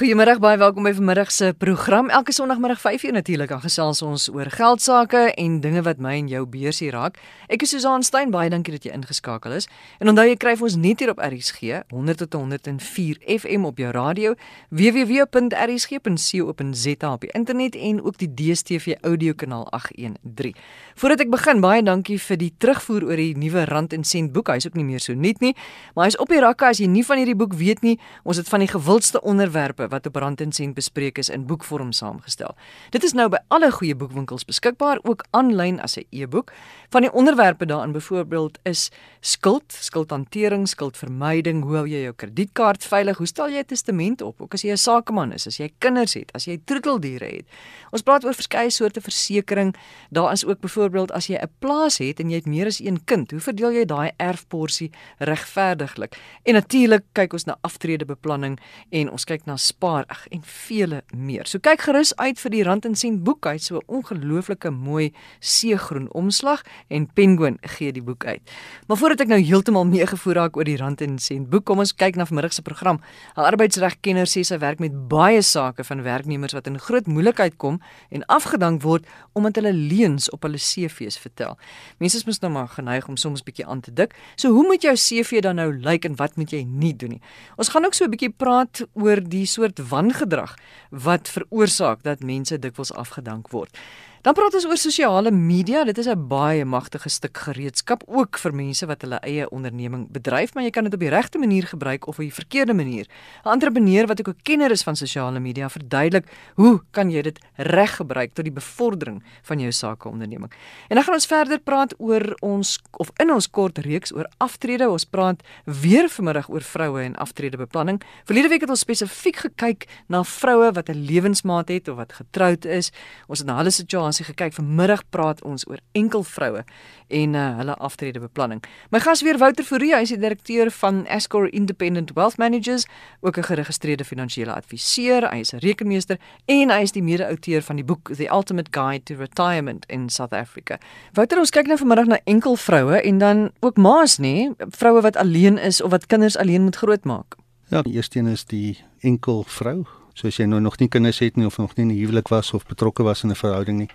Goeiemôre, baie welkom by vanmiddag se program. Elke Sondagmiddag 5:00 natuurlik dan gesels ons oor geldsaake en dinge wat my en jou beursie raak. Ek is Susan Stein, baie dankie dat jy ingeskakel is. En onthou jy kry ons net hier op RSG 100 tot 104 FM op jou radio, www.rsg.co.za op die internet en ook die DStv audiokanaal 813. Voordat ek begin, baie dankie vir die terugvoer oor die nuwe Rand en Sent boek. Hy's ook nie meer so nuut nie, maar hy's op die rakke as jy nie van hierdie boek weet nie. Ons het van die gewildste onderwerpe onderwerpe wat op Rand en Sent bespreek is in boekvorm saamgestel. Dit is nou by alle goeie boekwinkels beskikbaar, ook aanlyn as 'n e-boek. Van die onderwerpe daarin byvoorbeeld is skuld, skuldhantering, skuldvermyding, hoe hou jy jou kredietkaart veilig, hoe stel jy 'n testament op, ook as jy 'n sakeman is, as jy kinders het, as jy troeteldiere het. Ons praat oor verskeie soorte versekerings. Daar is ook byvoorbeeld as jy 'n plaas het en jy het meer as een kind, hoe verdeel jy daai erfporsie regverdiglik? En natuurlik kyk ons na aftredebeplanning en ons kyk na spaar ag en vele meer. So kyk gerus uit vir die Rand en Sent boek uit so 'n ongelooflike mooi seegroen omslag en Penguin gee die boek uit. Maar voordat ek nou heeltemal meegevoer raak oor die Rand en Sent boek, kom ons kyk na vanmiddag se program. 'n Arbeidsregkenner sê sy werk met baie sake van werknemers wat in groot moeilikheid kom en afgedank word omdat hulle leuns op hulle CV's vertel. Mense is mos nou maar geneig om soms bietjie aan te dik. So hoe moet jou CV dan nou lyk en wat moet jy nie doen nie? Ons gaan ook so 'n bietjie praat oor die soort wangedrag wat veroorsaak dat mense dikwels afgedank word. Dan praat ons oor sosiale media. Dit is 'n baie magtige stuk gereedskap ook vir mense wat hulle eie onderneming bedryf, maar jy kan dit op die regte manier gebruik of op die verkeerde manier. 'n Entrepreneur wat ook 'n kenner is van sosiale media, verduidelik hoe kan jy dit reg gebruik tot die bevordering van jou sakeonderneming. En dan gaan ons verder praat oor ons of in ons kort reeks oor aftrede. Ons praat weer vanmiddag oor vroue en aftredebeplanning. Verlede week het ons spesifiek gekyk na vroue wat 'n lewensmaat het of wat getroud is. Ons het na hulle situasie situasie gekyk. Vanmiddag praat ons oor enkel vroue en uh, hulle aftredebeplanning. My gas weer Wouter Fourie, hy is die direkteur van Escor Independent Wealth Managers, ook 'n geregistreerde finansiële adviseur, hy is 'n rekenmeester en hy is die mede-outeur van die boek The Ultimate Guide to Retirement in South Africa. Wouter, ons kyk nou vanmiddag na enkel vroue en dan ook ma's nê, vroue wat alleen is of wat kinders alleen moet grootmaak. Ja, die eerste een is die enkel vrou So as jy nou nog nie kinders het nie of nog nie in 'n huwelik was of betrokke was in 'n verhouding nie,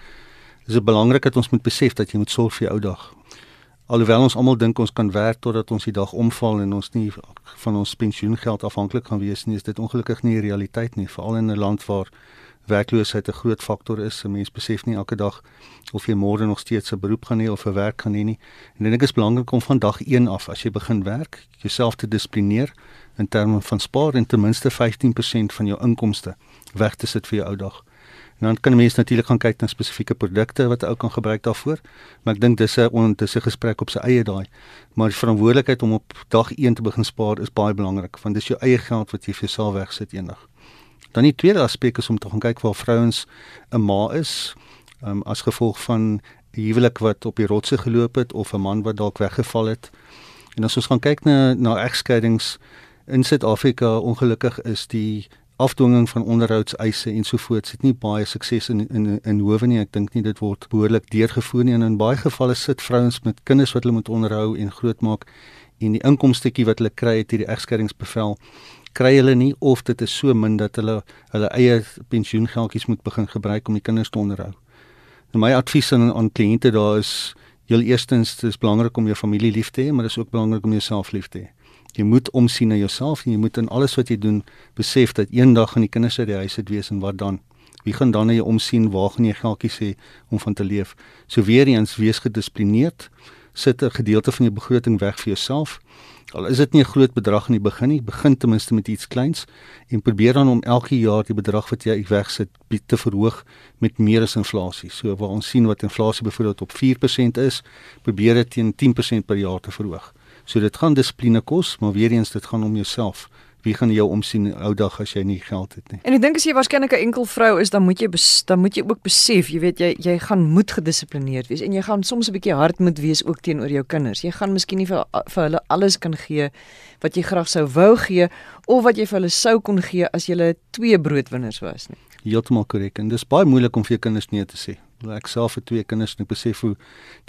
is dit belangrik dat ons moet besef dat jy moet sorg vir jou ou dag. Alhoewel ons almal dink ons kan werk totdat ons die dag omval en ons nie van ons pensioengeld afhanklik gaan wees nie, is dit ongelukkig nie die realiteit nie, veral in 'n land waar werkloosheid 'n groot faktor is. 'n Mens besef nie elke dag of jy môre nog steeds 'n beroep gaan hê of 'n werk gaan hê nie. En ek dink dit is belangrik om van dag 1 af as jy begin werk, jouself te dissiplineer in terme van spaar en ten minste 15% van jou inkomste weg te sit vir jou ou dag. En dan kan 'n mens natuurlik gaan kyk na spesifieke produkte wat ou kan gebruik daarvoor. Maar ek dink dis 'n ondertussen gesprek op sy eie daai. Maar die verantwoordelikheid om op dag 1 te begin spaar is baie belangrik want dis jou eie geld wat jy vir jouself wegsit eendag. Dan die tweede aspek is om te gaan kyk waar vrouens 'n ma is, um, as gevolg van 'n huwelik wat op die rotse geloop het of 'n man wat dalk weggeval het. En as ons gaan kyk na na egskeidings in Suid-Afrika ongelukkig is die afdwinging van onderhoudseise ensovoorts het nie baie sukses in in in howe nie. Ek dink nie dit word behoorlik deurgevoer nie en in baie gevalle sit vrouens met kinders wat hulle moet onderhou en grootmaak en die inkomstetjie wat hulle kry uit hierdie egskeidingsbevel kry hulle nie of dit is so min dat hulle hulle eie pensioengeldjies moet begin gebruik om die kinders te onderhou. Nou my advies aan aan kliënte daar is heel eerstens dis belangrik om jou familie lief te hê, maar dit is ook belangrik om jouself lief te hê. Jy moet omsien na jouself en jy moet in alles wat jy doen besef dat eendag gaan die kinders uit die huis uit wees en wat dan? Wie gaan dan na jou omsien? Waar gaan jy geldjies hê om van te leef? So weer eens wees gedissiplineerd. Sit 'n gedeelte van jou begroting weg vir jouself. Al is dit nie 'n groot bedrag in die begin nie, begin ten minste met iets kleins en probeer dan om elke jaar die bedrag wat jy wegsit te verhoog met meer as inflasie. So waar ons sien wat inflasie byvoorbeeld op 4% is, probeer dit teen 10% per jaar te verhoog. So dit gaan dissipline kos, maar weer eens dit gaan om jouself. Wie gaan jou omsien ou dag as jy nie geld het nie? En ek dink as jy waarskynlik 'n enkel vrou is, dan moet jy dan moet jy ook besef, jy weet jy jy gaan moet gedissiplineerd wees en jy gaan soms 'n bietjie hard moet wees ook teenoor jou kinders. Jy gaan miskien nie vir vir hulle alles kan gee wat jy graag sou wou gee of wat jy vir hulle sou kon gee as jy twee broodwinners was nie. Heeltemal korrek. En dis baie moeilik om vir jou kinders nee te sê. Ek self het twee kinders en ek besef hoe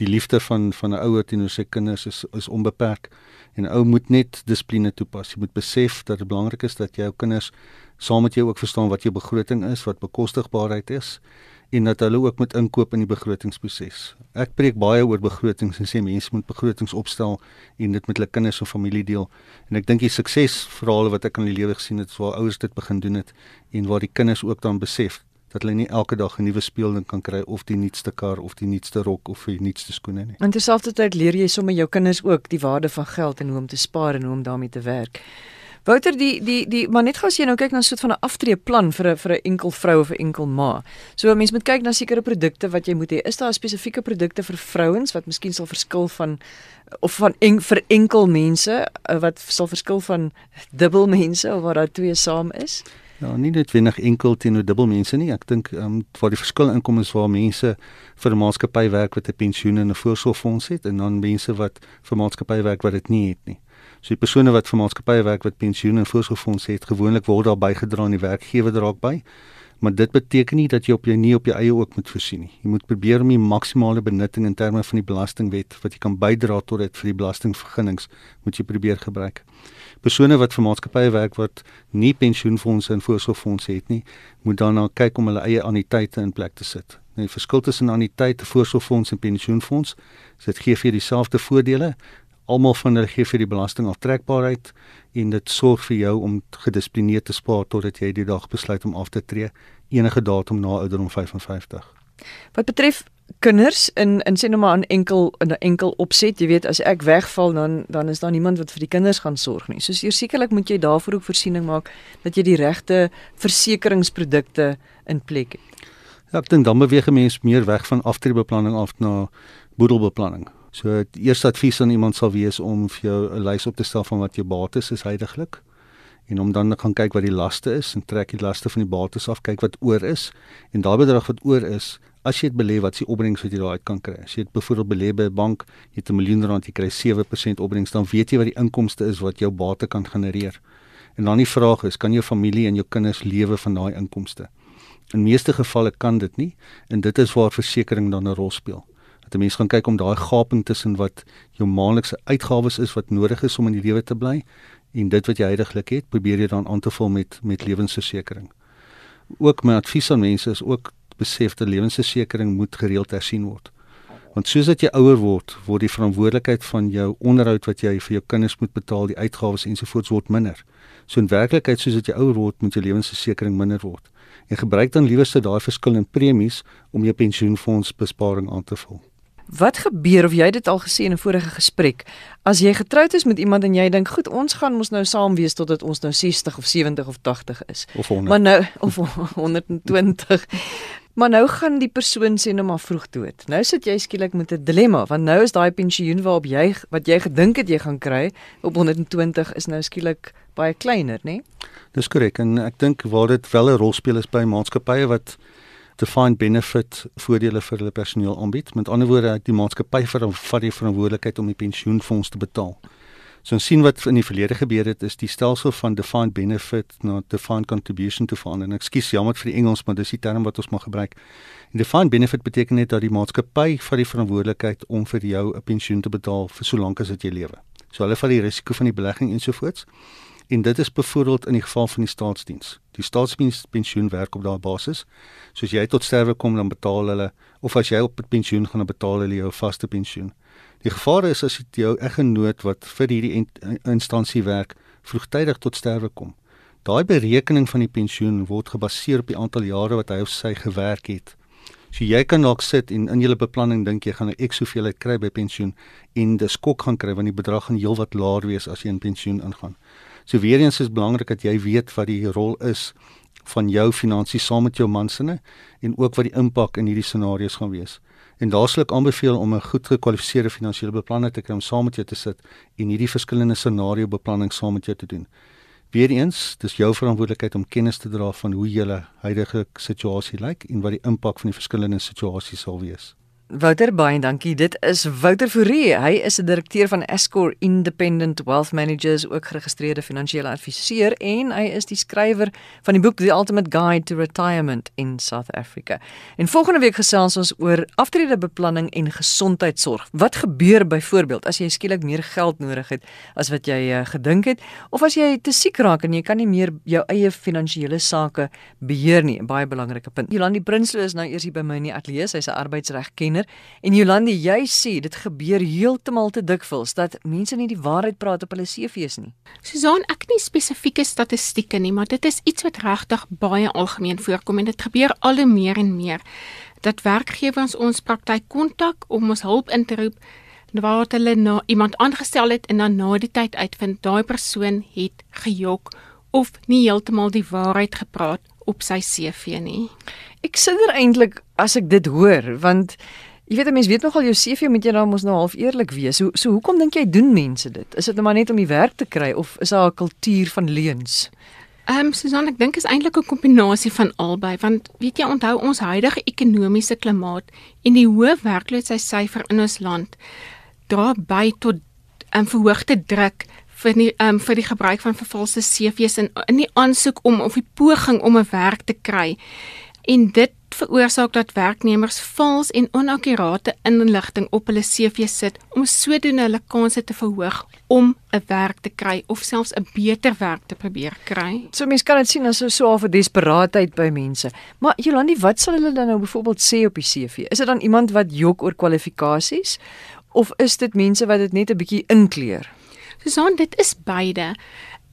die liefde van van 'n ouer teenoor sy kinders is is onbeperk. En 'n ou moet net dissipline toepas. Jy moet besef dat dit belangrik is dat jou kinders saam met jou ook verstaan wat jou begroting is, wat bekostigbaarheid is en dat hulle ook moet inkoop in die begrotingsproses. Ek preek baie oor begrotings en sê mense moet begrotings opstel en dit met hulle kinders of familie deel. En ek dink die suksesverhale wat ek in die lewe gesien het, waar ouers dit begin doen het en waar die kinders ook dan besef dat hulle nie elke dag 'n nuwe speelding kan kry of die nuutste kar of die nuutste rok of die nuutste skoene nie. En terselfdertyd leer jy sommer jou kinders ook die waarde van geld en hoe om te spaar en hoe om daarmee te werk. Wouter die die die maar net gou as jy nou kyk na van 'n aftreeplan vir 'n vir 'n enkel vrou of 'n enkel ma. So 'n mens moet kyk na sekere produkte wat jy moet hê. Is daar spesifieke produkte vir vrouens wat miskien sal verskil van of van en, vir enkel mense eh, wat sal verskil van dubbel mense of waar daar twee saam is? Ja, nie net wenig enkel teenoor dubbel mense nie. Ek dink ehm um, waar die verskil inkom is waar mense vir 'n maatskappy werk wat 'n pensioen en 'n voorsorgfonds het en dan mense wat vir maatskappy werk wat dit nie het nie. So die persone wat vir maatskappye werk wat pensioen en voorsorgfonds het, gewoonlik word daar bygedra aan die werkgewer draak by. Maar dit beteken nie dat jy op jou nie op jou eie ook moet voorsien nie. Jy moet probeer om die maksimale benutting in terme van die belastingwet wat jy kan bydra tot dit vir die belastingvergunnings moet jy probeer gebruik. Persone wat vir maatskappye werk wat nie pensioenfondse en voorsorgfondse het nie, moet dan na kyk om hulle eie anniteite in plek te sit. Nou die verskil tussen anniteite, voorsorgfonds en pensioenfonds, dit gee vir dieselfde voordele, almal van hulle gee vir die belasting aftrekbaarheid en dit sorg vir jou om gedissiplineerd te spaar totdat jy die dag besluit om af te tree enige datum na ouderdom 55. Wat betref kinders in in sê nou maar 'n enkel 'n enkel opset, jy weet as ek wegval dan dan is daar niemand wat vir die kinders gaan sorg nie. So sekerlik moet jy daarvoor ook voorsiening maak dat jy die regte versekeringsprodukte in plek het. Ja, ek dink dan beweeg 'n mens meer weg van aftreebeplanning af na boedelbeplanning. So die eerste advies aan iemand sal wees om vir jou 'n lys op te stel van wat jou bates is heidaglik en om dan te gaan kyk wat die laste is en trek die laste van die bates af, kyk wat oor is en daai bedrag wat oor is, as jy dit belê, wat is die opbrengs wat jy daaruit kan kry? As jy dit byvoorbeeld belê by 'n bank, jy het 'n miljoen rand, jy kry 7% opbrengs, dan weet jy wat die inkomste is wat jou bate kan genereer. En dan die vraag is, kan jou familie en jou kinders lewe van daai inkomste? In meeste gevalle kan dit nie en dit is waar versekerings dan 'n rol speel dat 'n mens gaan kyk om daai gaping tussen wat jou maandelikse uitgawes is wat nodig is om in die lewe te bly en dit wat jy heidaglik het, probeer jy dan aan te vul met met lewensversekering. Ook my advies aan mense is ook besef dat lewensversekering moet gereeld hersien word. Want soos dat jy ouer word, word die verantwoordelikheid van jou onderhoud wat jy vir jou kinders moet betaal, die uitgawes ensovoorts word minder. So in werklikheid soos dat jy ouer word, moet jou lewensversekering minder word. En gebruik dan liewer se daai verskil in premies om jou pensioenfonds besparing aan te vul. Wat gebeur of jy dit al gesê in 'n vorige gesprek? As jy getroud is met iemand en jy dink, "Goed, ons gaan mos nou saam wees totdat ons nou 60 of 70 of 80 is." Of 100. Maar nou of 120. maar nou gaan die persoon sê nou maar vroeg dood. Nou sit jy skielik met 'n dilemma, want nou is daai pensioen waarop jy wat jy gedink het jy gaan kry op 120 is nou skielik baie kleiner, né? Nee? Dis korrek en ek dink waar dit wel 'n rol speel is by maatskappye wat defined benefit voordele vir hulle personeel aanbied. Met ander woorde, die maatskappy vat die verantwoordelikheid om die pensioenfonds te betaal. So ons sien wat in die verlede gebeur het is die stelsel van defined benefit na defined contribution te verander. Ekskuus jammer vir die Engels, maar dis die term wat ons maar gebruik. En defined benefit beteken net dat die maatskappy vat die verantwoordelikheid om vir jou 'n pensioen te betaal vir solank as wat jy lewe. So hulle vat die risiko van die belegging ensovoorts. En dit is byvoorbeeld in die geval van die staatsdiens. Die staatspensioen werk op daardie basis. Soos jy tot sterwe kom dan betaal hulle of as jy op pensioen gaan dan betaal hulle jou vaste pensioen. Die gevaar is as dit jou eggenoot wat vir hierdie instansie werk vroegtydig tot sterwe kom. Daai berekening van die pensioen word gebaseer op die aantal jare wat hy of sy gewerk het. So jy kan dalk sit en in jou beplanning dink jy gaan 'n ek soveel uit kry by pensioen en dis skok gaan kry want die bedrag gaan heelwat laer wees as jy in pensioen ingaan. So weer eens is belangrik dat jy weet wat die rol is van jou finansies saam met jou mansinne en ook wat die impak in hierdie scenario's gaan wees. En daar sal ek aanbeveel om 'n goed gekwalifiseerde finansiële beplanner te kry om saam met jou te sit en hierdie verskillende scenario beplanning saam met jou te doen. Weereens, dis jou verantwoordelikheid om kennis te dra van hoe julle huidige situasie lyk en wat die impak van die verskillende situasies sal wees. Wouter baie dankie. Dit is Wouter Fourie. Hy is 'n direkteur van Escor Independent Wealth Managers, ook geregistreerde finansiële adviseur en hy is die skrywer van die boek The Ultimate Guide to Retirement in South Africa. En volgende week gesels ons oor aftredebeplanning en gesondheidsorg. Wat gebeur byvoorbeeld as jy skielik meer geld nodig het as wat jy uh, gedink het of as jy te siek raak en jy kan nie meer jou eie finansiële sake beheer nie? 'n Baie belangrike punt. Jolandi Prinsloo is nou eers hier by my in die ateljee. Sy's 'n arbeidsregkenner kenner. En Jolande, jy sê dit gebeur heeltemal te dikwels dat mense nie die waarheid praat op hulle CV's nie. Susan, ek nie spesifieke statistieke nie, maar dit is iets wat regtig baie algemeen voorkom en dit gebeur al hoe meer en meer dat werkgewers ons praktyk kontak om ons hulp in te roep waar hulle na iemand aangestel het en dan na die tyd uitvind daai persoon het gejok of nie heeltemal die waarheid gepraat op sy CV nie. Ek sidder eintlik as ek dit hoor want jy weet 'n mens weet nogal jou CV moet jy nou mos nou half eerlik wees. So so hoekom dink jy doen mense dit? Is dit nou maar net om die werk te kry of is daar 'n kultuur van leuns? Ehm um, Susan, ek dink is eintlik 'n kombinasie van albei want weet jy onthou ons huidige ekonomiese klimaat en die hoë werkloosheidssyfer in ons land dra by tot 'n um, ehm, verhoogde druk vir die um, vir die gebruik van vervalste CV's in in die aansoek om of die poging om 'n werk te kry. En dit veroorsaak dat werknemers vals en onakkurate inligting op hulle CV sit om sodoende hulle kansse te verhoog om 'n werk te kry of selfs 'n beter werk te probeer kry. So mense kan dit sien as 'n so 'n desperaatheid by mense. Maar Jolandi, wat sal hulle dan nou byvoorbeeld sê op die CV? Is dit dan iemand wat jok oor kwalifikasies of is dit mense wat dit net 'n bietjie inkleer? Susan, dit is beide.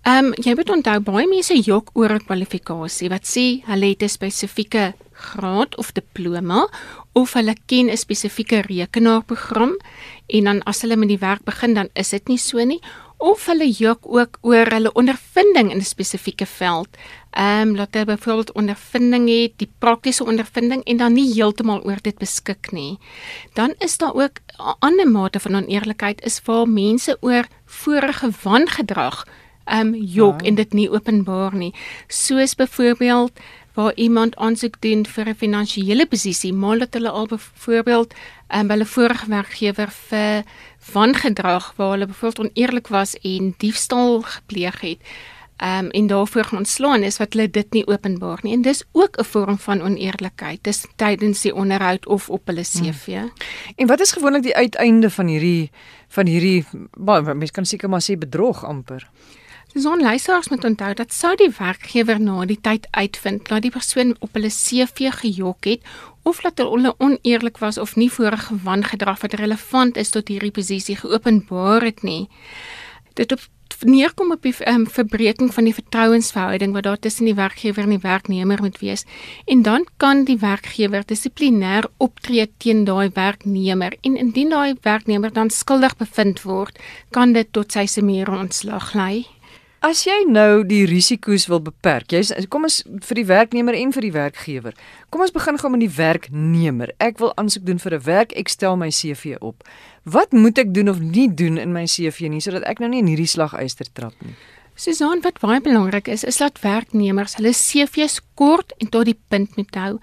Ehm um, jy moet onthou baie mense jok oor 'n kwalifikasie wat sê hulle het 'n spesifieke graad of diploma of hulle ken 'n spesifieke rekenaarprogram en dan as hulle met die werk begin dan is dit nie so nie of hulle jok ook oor hulle ondervinding in 'n spesifieke veld. Ehm um, laat hulle byvoorbeeld ondervinding hê, die praktiese ondervinding en dan nie heeltemal oor dit beskik nie. Dan is daar ook 'n ander mate van oneerlikheid is waar mense oor vorige wangedrag ehm um, jok ja. en dit nie openbaar nie. Soos byvoorbeeld waar iemand aansoek doen vir 'n finansiële posisie, maar dat hulle al byvoorbeeld um, hulle vorige werkgewer vir wangedrag waar hulle byvoorbeeld oneerlik was en diefstal gepleeg het. Um en daarvoor ontslaan is wat hulle dit nie openbaar nie. En dis ook 'n vorm van oneerlikheid. Dis tydens die onderhoud of op hulle CV. Hmm. En wat is gewoonlik die uiteinde van hierdie van hierdie mense kan seker maar sê bedrog amper. Son luisteraars moet onthou dat sou die werkgewer na die tyd uitvind dat die persoon op hulle CV gejok het of dat hulle oneerlik was of nie vorige wangedrag wat relevant is tot hierdie posisie geopenbaar het nie. Dit op neerkom op die um, verbreeking van die vertrouensverhouding wat daar tussen die werkgewer en die werknemer moet wees en dan kan die werkgewer dissiplinêr optree teen daai werknemer en indien daai werknemer dan skuldig bevind word kan dit tot sy se meer ontslag lei. As jy nou die risiko's wil beperk, jy kom ons vir die werknemer en vir die werkgewer. Kom ons begin gou met die werknemer. Ek wil aansoek doen vir 'n werk, ek stel my CV op. Wat moet ek doen of nie doen in my CV nie sodat ek nou nie in hierdie slaguister trap nie? Susan, wat baie belangrik is, is dat werknemers hulle CV's kort en tot die punt moet hou.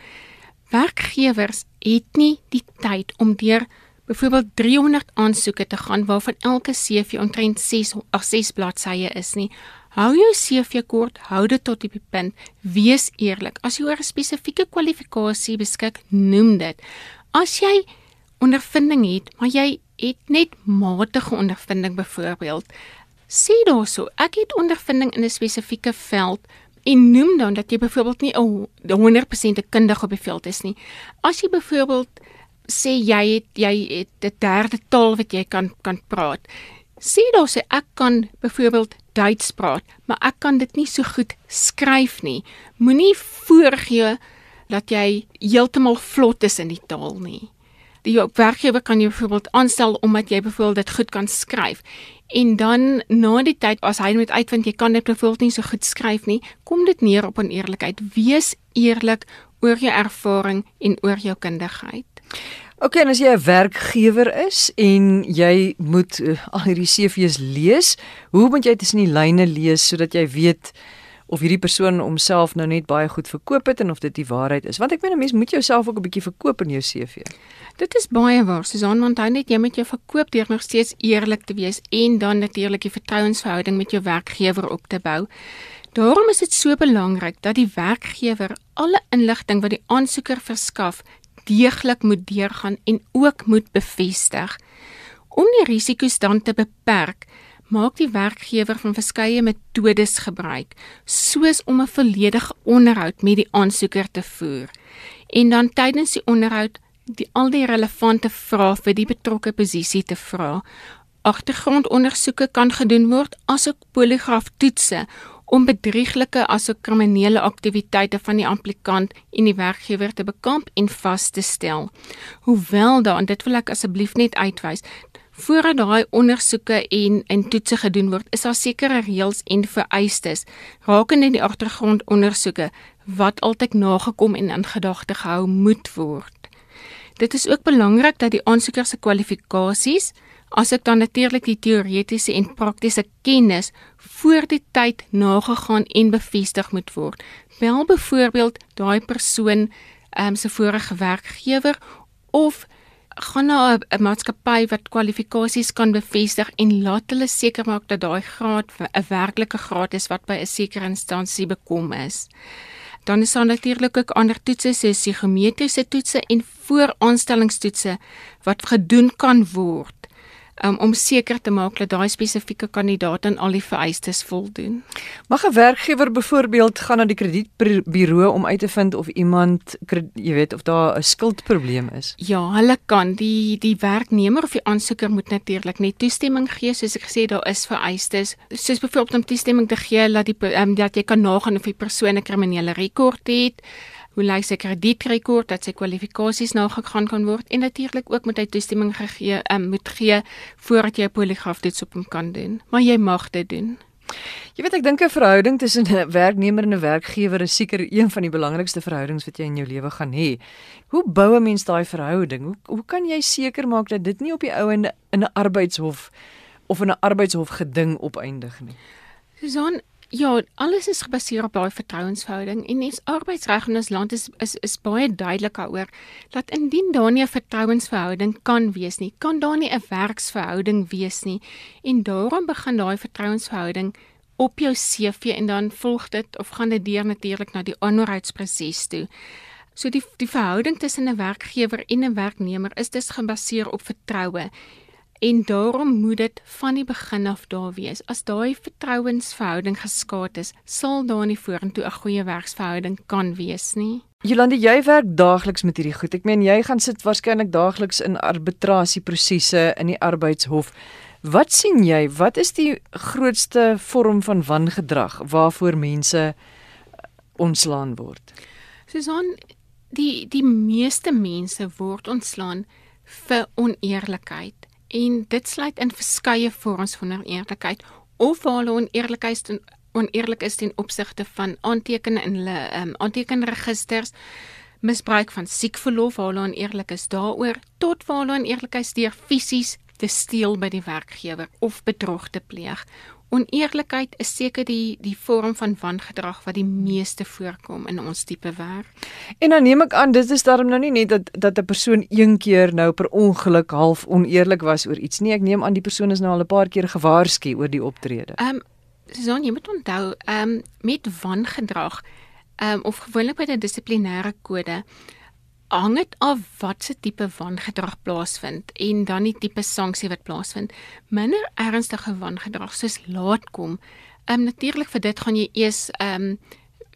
Werkgewers het nie die tyd om deur byvoorbeeld 300 aansoeke te gaan waarvan elke CV omtrent 6 of 6 bladsye is nie. Hou jou CV kort, hou dit tot die punt. Wees eerlik. As jy oor 'n spesifieke kwalifikasie beskik, noem dit. As jy ondervinding het, maar jy het net matige ondervinding byvoorbeeld, sê daarso, ek het ondervinding in 'n spesifieke veld en noem dan dat jy byvoorbeeld nie 'n 100% kundig op die veld is nie. As jy byvoorbeeld sê jy het jy het 'n derde taal wat jy kan kan praat. Sê dan sê ek kan byvoorbeeld Duits praat, maar ek kan dit nie so goed skryf nie. Moenie voorgee dat jy heeltemal vlot is in die taal nie. Die werkgewer kan jou byvoorbeeld aanstel omdat jy byvoorbeeld dit goed kan skryf. En dan na die tyd as hy moet uitvind jy kan dit byvoorbeeld nie so goed skryf nie, kom dit neer op oneerlikheid. Wees eerlik oor jou ervaring en oor jou kundigheid. OK, en as jy 'n werkgewer is en jy moet uh, al hierdie CV's lees, hoe moet jy tussen die lyne lees sodat jy weet of hierdie persoon homself nou net baie goed verkoop het en of dit die waarheid is. Want ek meen 'n mens moet jouself ook 'n bietjie verkoop in jou CV. Dit is baie waar. Susan, want hy net jy met jou verkoop deur nog steeds eerlik te wees en dan natuurlik die vertrouensverhouding met jou werkgewer op te bou. Daarom is dit so belangrik dat die werkgewer alle inligting wat die aansoeker verskaf deeglik moet deurgaan en ook moet bevestig. Om die risiko's dan te beperk, maak die werkgewer van verskeie metodes gebruik, soos om 'n volledige onderhoud met die aansoeker te voer en dan tydens die onderhoud die al die relevante vrae vir die betrokke posisie te vra. Agtergrondondersoeke kan gedoen word asook poligraaftoetse om bedrieglike asook kriminele aktiwiteite van die applikant en die werkgewer te bekamp en vas te stel. Hoewel dan dit wil ek asseblief net uitwys, Voordat daai ondersoeke en en toetse gedoen word, is daar sekere reëls en vereistes rakende die agtergrondondersoeke wat altyd nagekom en in gedagte gehou moet word. Dit is ook belangrik dat die aansoeker se kwalifikasies, asook dan natuurlik die teoretiese en praktiese kennis voor die tyd nagegaan en bevestig moet word. Wel byvoorbeeld daai persoon ehm um, se vorige werkgewer of gaan na 'n maatskappy wat kwalifikasies kan bevestig en laat hulle seker maak dat daai graad 'n werklike graad is wat by 'n sekere instansie bekom is. Dan is daar natuurlik ook ander toetse soos psigometriese toetse en vooraanstellingstoetse wat gedoen kan word um, om seker te maak dat daai spesifieke kandidaat aan al die vereistes voldoen. Mag 'n werkgewer byvoorbeeld gaan na die kredietburo om uit te vind of iemand jy weet of daar 'n skuldprobleem is? Ja, hulle kan die die werknemer of die aansoeker moet natuurlik net toestemming gee soos ek gesê daar is vereistes soos byvoorbeeld om toestemming te gee dat die um, dat jy kan nagaan of die persoon 'n kriminele rekord het hoe lyk sy kredietrekord dat sy kwalifikasies nagegaan kan word en natuurlik ook moet hy toestemming gegee um, moet gee voordat jy 'n poligraaftoets op hom kan doen maar jy mag dit doen Jy weet ek dink 'n verhouding tussen 'n werknemer en 'n werkgewer is seker een van die belangrikste verhoudings wat jy in jou lewe gaan hê. Hoe bou 'n mens daai verhouding? Hoe hoe kan jy seker maak dat dit nie op die ou en in 'n arbeidshof of in 'n arbeidshof geding opeindig nie? Susan, Ja, alles is gebaseer op daai vertrouensverhouding en ons arbeidsreg in ons land is is is baie duidelik daaroor dat indien daar nie 'n vertrouensverhouding kan wees nie, kan daar nie 'n werksverhouding wees nie. En daarom begin daai vertrouensverhouding op jou CV en dan volg dit of gaan dit deur natuurlik na die aanhoudsproses toe. So die die verhouding tussen 'n werkgewer en 'n werknemer is dus gebaseer op vertroue en daarom moet dit van die begin af daar wees. As daai vertrouensverhouding geskaad is, sal daar nie vorentoe 'n goeie werksverhouding kan wees nie. Jolande, jy werk daagliks met hierdie goed. Ek meen jy gaan sit waarskynlik daagliks in arbitrasieprosesse in die arbeidshof. Wat sien jy? Wat is die grootste vorm van wangedrag waarvoor mense ontslaan word? Susan, die die meeste mense word ontslaan vir oneerlikheid en dit sluit in verskeie vorms van oneerlikheid. Of waar hulle oneerlikheid en oneerlik is ten opsigte van aantekeninge in hulle um, aantekenregisters misbruik van siekverlof waar hulle oneerlik is daaroor tot waar hulle oneerlikheid deur fisies te steel by die werkgewer of bedrog te pleeg Oneerlikheid is seker die die vorm van wangedrag wat die meeste voorkom in ons tipe werk. En dan neem ek aan dit is daarom nou nie net dat dat 'n persoon een keer nou per ongeluk half oneerlik was oor iets nie. Ek neem aan die persoon is nou al 'n paar keer gewaarsku oor die optrede. Ehm um, Susan, jy moet onthou, ehm um, met wangedrag ehm um, of gewoonlik by 'n dissiplinêre kode hang dit af wat se tipe wangedrag plaasvind en dan die tipe sanksie wat plaasvind. Minder ernstige wangedrag soos laat kom, ehm um, natuurlik vir dit gaan jy eers ehm um,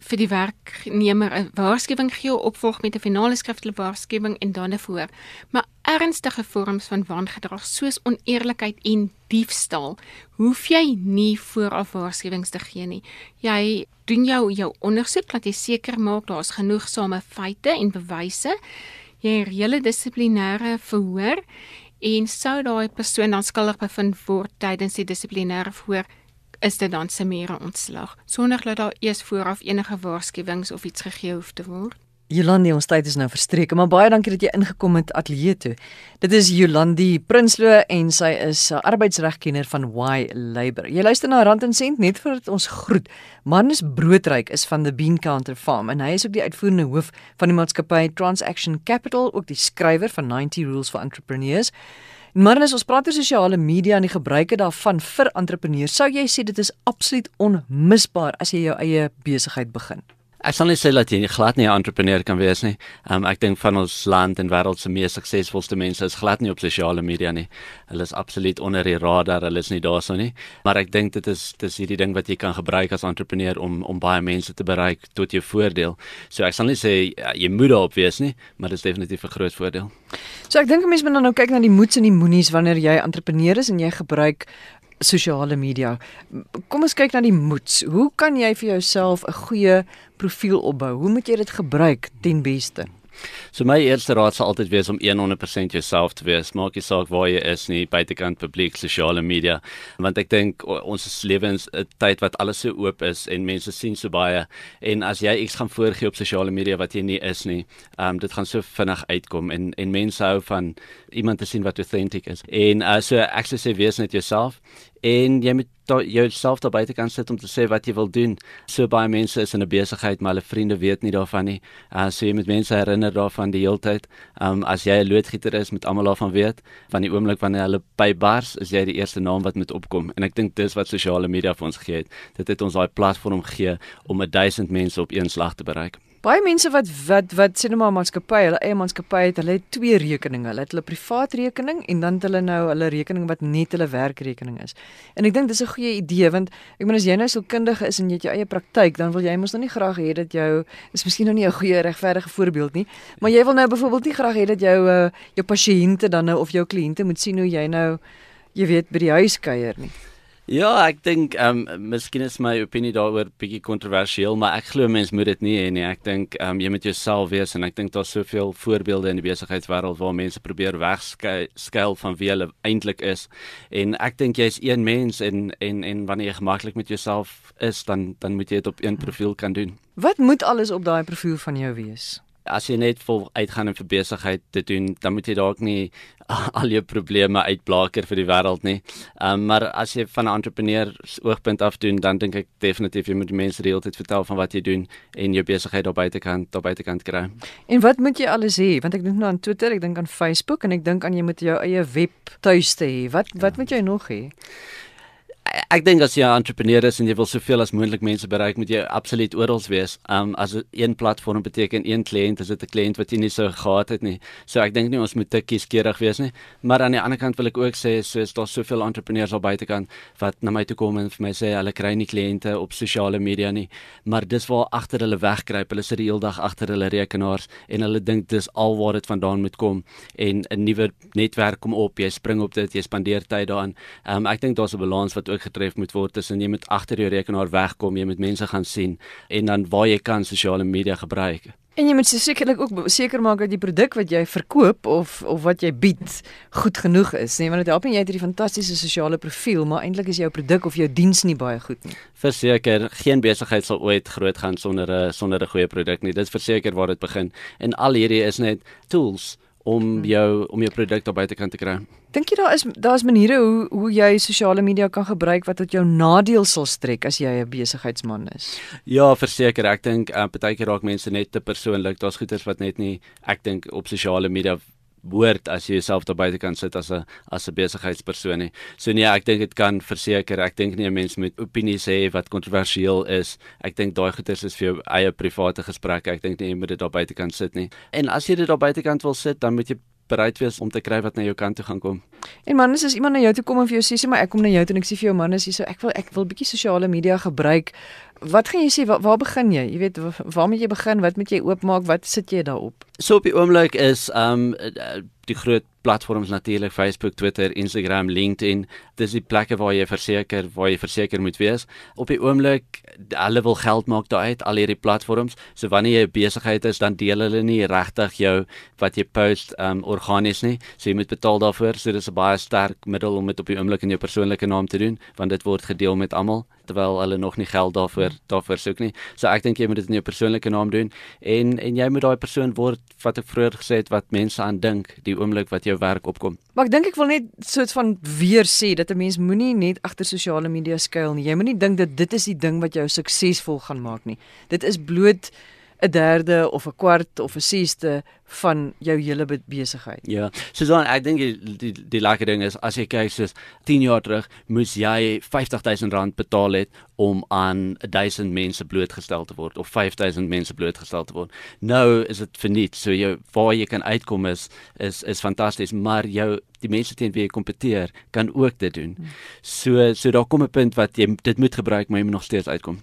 vir die werknemer 'n waarskuwing gee, opvolg met 'n finale skriftelike waarskuwing en dan 'n voor. Maar ernstige vorms van wangedrag soos oneerlikheid en diefstal, hoef jy nie vooraf waarskuwings te gee nie. Jy doen jou jou ondersoek dat jy seker maak daar's genoegsame feite en bewyse. Jy reële dissiplinêre verhoor en sou daai persoon dan skuldig bevind word tydens die dissiplinêre verhoor is dit dan se mere ontslag sonder dat daar eers vooraf enige waarskuwings of iets gegee hoef te word. Jolandi, ons tyd is nou verstreke, maar baie dankie dat jy ingekom het ateljee toe. Dit is Jolandi Prinsloo en sy is 'n arbeidsregkenner van Y Labor. Jy luister na Rand en Sent net vir ons groet. Manus Broodryk is van the Bean Counter Farm en hy is ook die uitvoerende hoof van die maatskappy Transaction Capital, ook die skrywer van 90 Rules for Entrepreneurs. Marnus, ons praat oor sosiale media en die gebruike daarvan vir entrepreneurs. Sou jy sê dit is absoluut onmisbaar as jy jou eie besigheid begin? Ek sal net sê dat jy glad nie 'n entrepreneur kan wees nie. Um, ek dink van ons land en wêreld se mees suksesvolste mense is glad nie op sosiale media nie. Hulle is absoluut onder die radar, hulle is nie daarso nie. Maar ek dink dit is dis hierdie ding wat jy kan gebruik as entrepreneur om om baie mense te bereik tot jou voordeel. So ek sal nie sê ja, jy moet daarop wees nie, maar dit is definitief 'n groot voordeel. So ek dink mense moet dan nou kyk na die moeds en die moenies wanneer jy entrepreneur is en jy gebruik sosiale media. Kom ons kyk na die moeds. Hoe kan jy vir jouself 'n goeie profiel opbou? Hoe moet jy dit gebruik ten beste? So my eerste raad sal altyd wees om 100% jouself te wees. Maak nie saak waar jy is nie, buitekant publiek, sosiale media, want ek dink ons is lewens 'n tyd wat alles so oop is en mense sien so baie en as jy iets gaan voorgee op sosiale media wat jy nie is nie, um, dit gaan so vinnig uitkom en en mense hou van iemand te sien wat authentic is. En uh, so ek sê wees net jouself en jy moet jouself daar buite kan sit om te sê wat jy wil doen. So baie mense is in 'n besigheid, maar hulle vriende weet nie daarvan nie. Uh so jy moet mense herinner daarvan die hele tyd. Um as jy 'n loodgieter is, moet almal daarvan weet. Van die oomblik wanneer hulle by bars, is jy die eerste naam wat moet opkom. En ek dink dis wat sosiale media vir ons gee het. Dit het ons daai platform gegee om 1000 mense op een slag te bereik. Baie mense wat wat wat sê net maar maatskappy, hulle eie maatskappy het, hulle het twee rekeninge. Hulle het hulle privaat rekening en dan het hulle nou hulle rekening wat net hulle werkrekening is. En ek dink dis 'n goeie idee want ek meen as jy nou so kundige is en jy het jou eie praktyk, dan wil jy mos nou nie graag hê dat jou is miskien nou nie 'n goeie regverdige voorbeeld nie, maar jy wil nou byvoorbeeld nie graag hê dat jou uh, jou pasiënte dan nou of jou kliënte moet sien hoe jy nou jy weet by die huis kuier nie. Ja, ek dink ehm um, miskien is my opinie daaroor bietjie kontroversieel, maar ek glo mens moet dit nie hê nie. Ek dink ehm um, jy moet jouself wees en ek dink daar's soveel voorbeelde in die besigheidswêreld waar mense probeer wegskuil van wie hulle eintlik is. En ek dink jy's een mens en en en wanneer jy gemaklik met jouself is, dan dan moet jy dit op een profiel kan doen. Wat moet alles op daai profiel van jou wees? As jy net vol uitgaan en vir besigheid te doen, dan moet jy dalk nie al jou probleme uitblaker vir die wêreld nie. Ehm um, maar as jy van 'n entrepreneur oogpunt af doen, dan dink ek definitief jy moet die mense die hele tyd vertel van wat jy doen en jou besigheid daar buite kan daar buite kan kry. En wat moet jy alles hê? Want ek dink nou aan Twitter, ek dink aan Facebook en ek dink aan jy moet jou eie web tuiste hê. Wat wat moet jy nog hê? Ek dink as jy 'n entrepreneur is en jy wil soveel as moontlik mense bereik, moet jy absoluut oral wees. Um as een platform beteken een kliënt, is dit 'n kliënt wat jy nie sou gehad het nie. So ek dink nie ons moet te kieskeurig wees nie. Maar aan die ander kant wil ek ook sê soos daar soveel entrepreneurs al buitekant wat na my toe kom en vir my sê hulle kry nie kliënte op sosiale media nie, maar dis waar agter hulle wegkruip. Hulle sit die hele dag agter hulle rekenaars en hulle dink dis al waar dit vandaan moet kom en 'n nuwe netwerk kom op. Jy spring op dit, jy spandeer tyd daaraan. Um ek dink daar's 'n balans wat ook getref moet word tussen jy moet agter jou rekenaar wegkom, jy moet mense gaan sien en dan waar jy kan sosiale media gebruik. En jy moet sekerlik ook seker maak dat die produk wat jy verkoop of of wat jy bied goed genoeg is, nee, want dit help nie jy het hierdie fantastiese sosiale profiel, maar eintlik is jou produk of jou diens nie baie goed nie. Verseker, geen besigheid sal ooit groot gaan sonder 'n sonder 'n goeie produk nie. Dit verseker waar dit begin. En al hierdie is net tools om hmm. jou om jou produk daar buite kan te kry. Dink jy daar is daar's maniere hoe hoe jy sosiale media kan gebruik wat tot jou nadeel sal strek as jy 'n besigheidsman is? Ja, verseker, ek dink uh, partykeer raak mense net te persoonlik. Daar's goeters wat net nie ek dink op sosiale media woord as jy jouself daar buite kan sit as 'n as 'n besigheidspersoon nie. So nee, ek dink dit kan verseker. Ek dink nie 'n mens moet opinies hê wat kontroversieel is. Ek dink daai goeters is vir jou eie private gesprekke. Ek dink nie jy moet dit daar buite kan sit nie. En as jy dit daar buite kan wil sit, dan moet jy bereid wees om te kry wat na jou kant toe gaan kom. En man, as iemand na jou toe kom en vir jou sê, sê maar ek kom na jou toe en ek sê vir jou man, as jy so ek wil ek wil bietjie sosiale media gebruik. Wat gaan jy sê? Waar, waar begin jy? Jy weet, waar moet jy begin? Wat moet jy oopmaak? Wat sit jy daarop? So op die oomblik is um die groot platforms natuurlik Facebook, Twitter, Instagram, LinkedIn. Dis die plekke waar jy verseker waar jy verseker moet wees. Op die oomblik hulle wil geld maak daaruit al hierdie platforms. So wanneer jy besigheid is, dan deel hulle nie regtig jou wat jy post um organies nie. So jy moet betaal daarvoor. So dis 'n baie sterk middel om dit op die oomblik in jou persoonlike naam te doen, want dit word gedeel met almal terwyl hulle nog nie geld daarvoor daarvoor soek nie. So ek dink jy moet dit in jou persoonlike naam doen en en jy moet daai persoon word wat ek vroeër gesê het wat mense aan dink die oomblik wat jou werk opkom. Maar ek dink ek wil net soort van weer sê dat 'n mens moenie net agter sosiale media skuil nie. Jy moenie dink dat dit is die ding wat jou suksesvol gaan maak nie. Dit is bloot 'n derde of 'n kwart of 'n sesde van jou hele besigheid. Ja. So dan ek dink die die, die lekker ding is as jy kyk soos 10 jaar terug moes jy 50000 rand betaal het om aan 1000 mense blootgestel te word of 5000 mense blootgestel te word. Nou is dit verniet. So jou waar jy kan uitkom is is is fantasties, maar jou die mense teen wie jy kompeteer kan ook dit doen. Hmm. So so daar kom 'n punt wat jy dit moet gebruik maar jy moet nog steeds uitkom.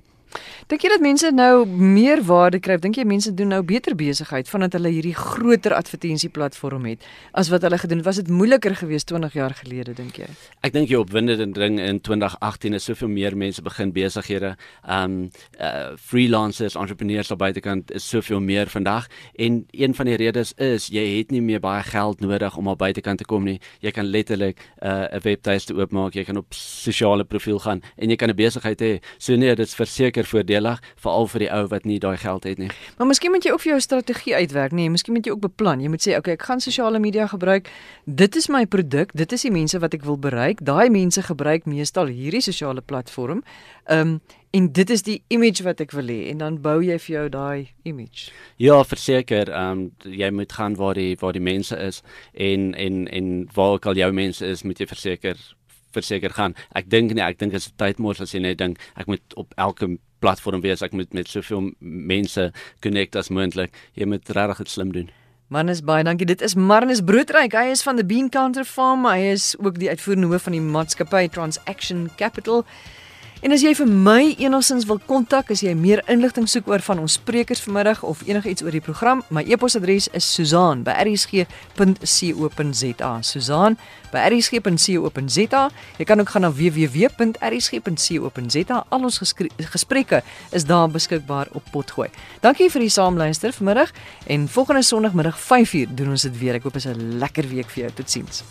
Dink jy dat mense nou meer waarde kry? Dink jy mense doen nou beter besigheid vandat hulle hierdie groter advertensieplatform het as wat hulle gedoen het? Was dit moeiliker geweest 20 jaar gelede dink jy? Ek dink jy opwindende ding in 2018 is soveel meer mense begin besighede. Um uh freelancers, entrepreneurs op buitekant is soveel meer vandag en een van die redes is jy het nie meer baie geld nodig om op buitekant te kom nie. Jy kan letterlik uh, 'n uh, webtuiste oopmaak, jy kan op sosiale profiel gaan en jy kan 'n besigheid hê. So nee, dit is verseker seker voordelig veral vir die ou wat nie daai geld het nie. Maar miskien moet jy ook vir jou strategie uitwerk, nee, miskien moet jy ook beplan. Jy moet sê, okay, ek gaan sosiale media gebruik. Dit is my produk, dit is die mense wat ek wil bereik. Daai mense gebruik meestal hierdie sosiale platform. Ehm um, en dit is die image wat ek wil hê en dan bou jy vir jou daai image. Ja, verseker, ehm um, jy moet gaan waar die waar die mense is en en en waar ook al jou mense is, moet jy verseker verseker gaan. Ek dink nie, ek dink dit is tyd mors as jy net dink ek moet op elke platform wees, ek moet met soveel mense connect as moontlik. Jy moet regtig dit slim doen. Manus baie dankie. Dit is Marnus Broodryk. Hy is van the Bean Counter Farm. Hy is ook die uitvoerende hoof van die maatskappy Transaction Capital. En as jy vir my enigsins wil kontak, as jy meer inligting soek oor van ons sprekers vanmiddag of enigiets oor die program, my e-posadres is susaan@rsg.co.za. susaan@rsg.co.za. Jy kan ook gaan na www.rsg.co.za. Al ons gesprekke is daar beskikbaar op potgooi. Dankie vir die saamluister vanmiddag en volgende Sondagmiddag 5uur doen ons dit weer. Ek hoop dit is 'n lekker week vir jou. Totsiens.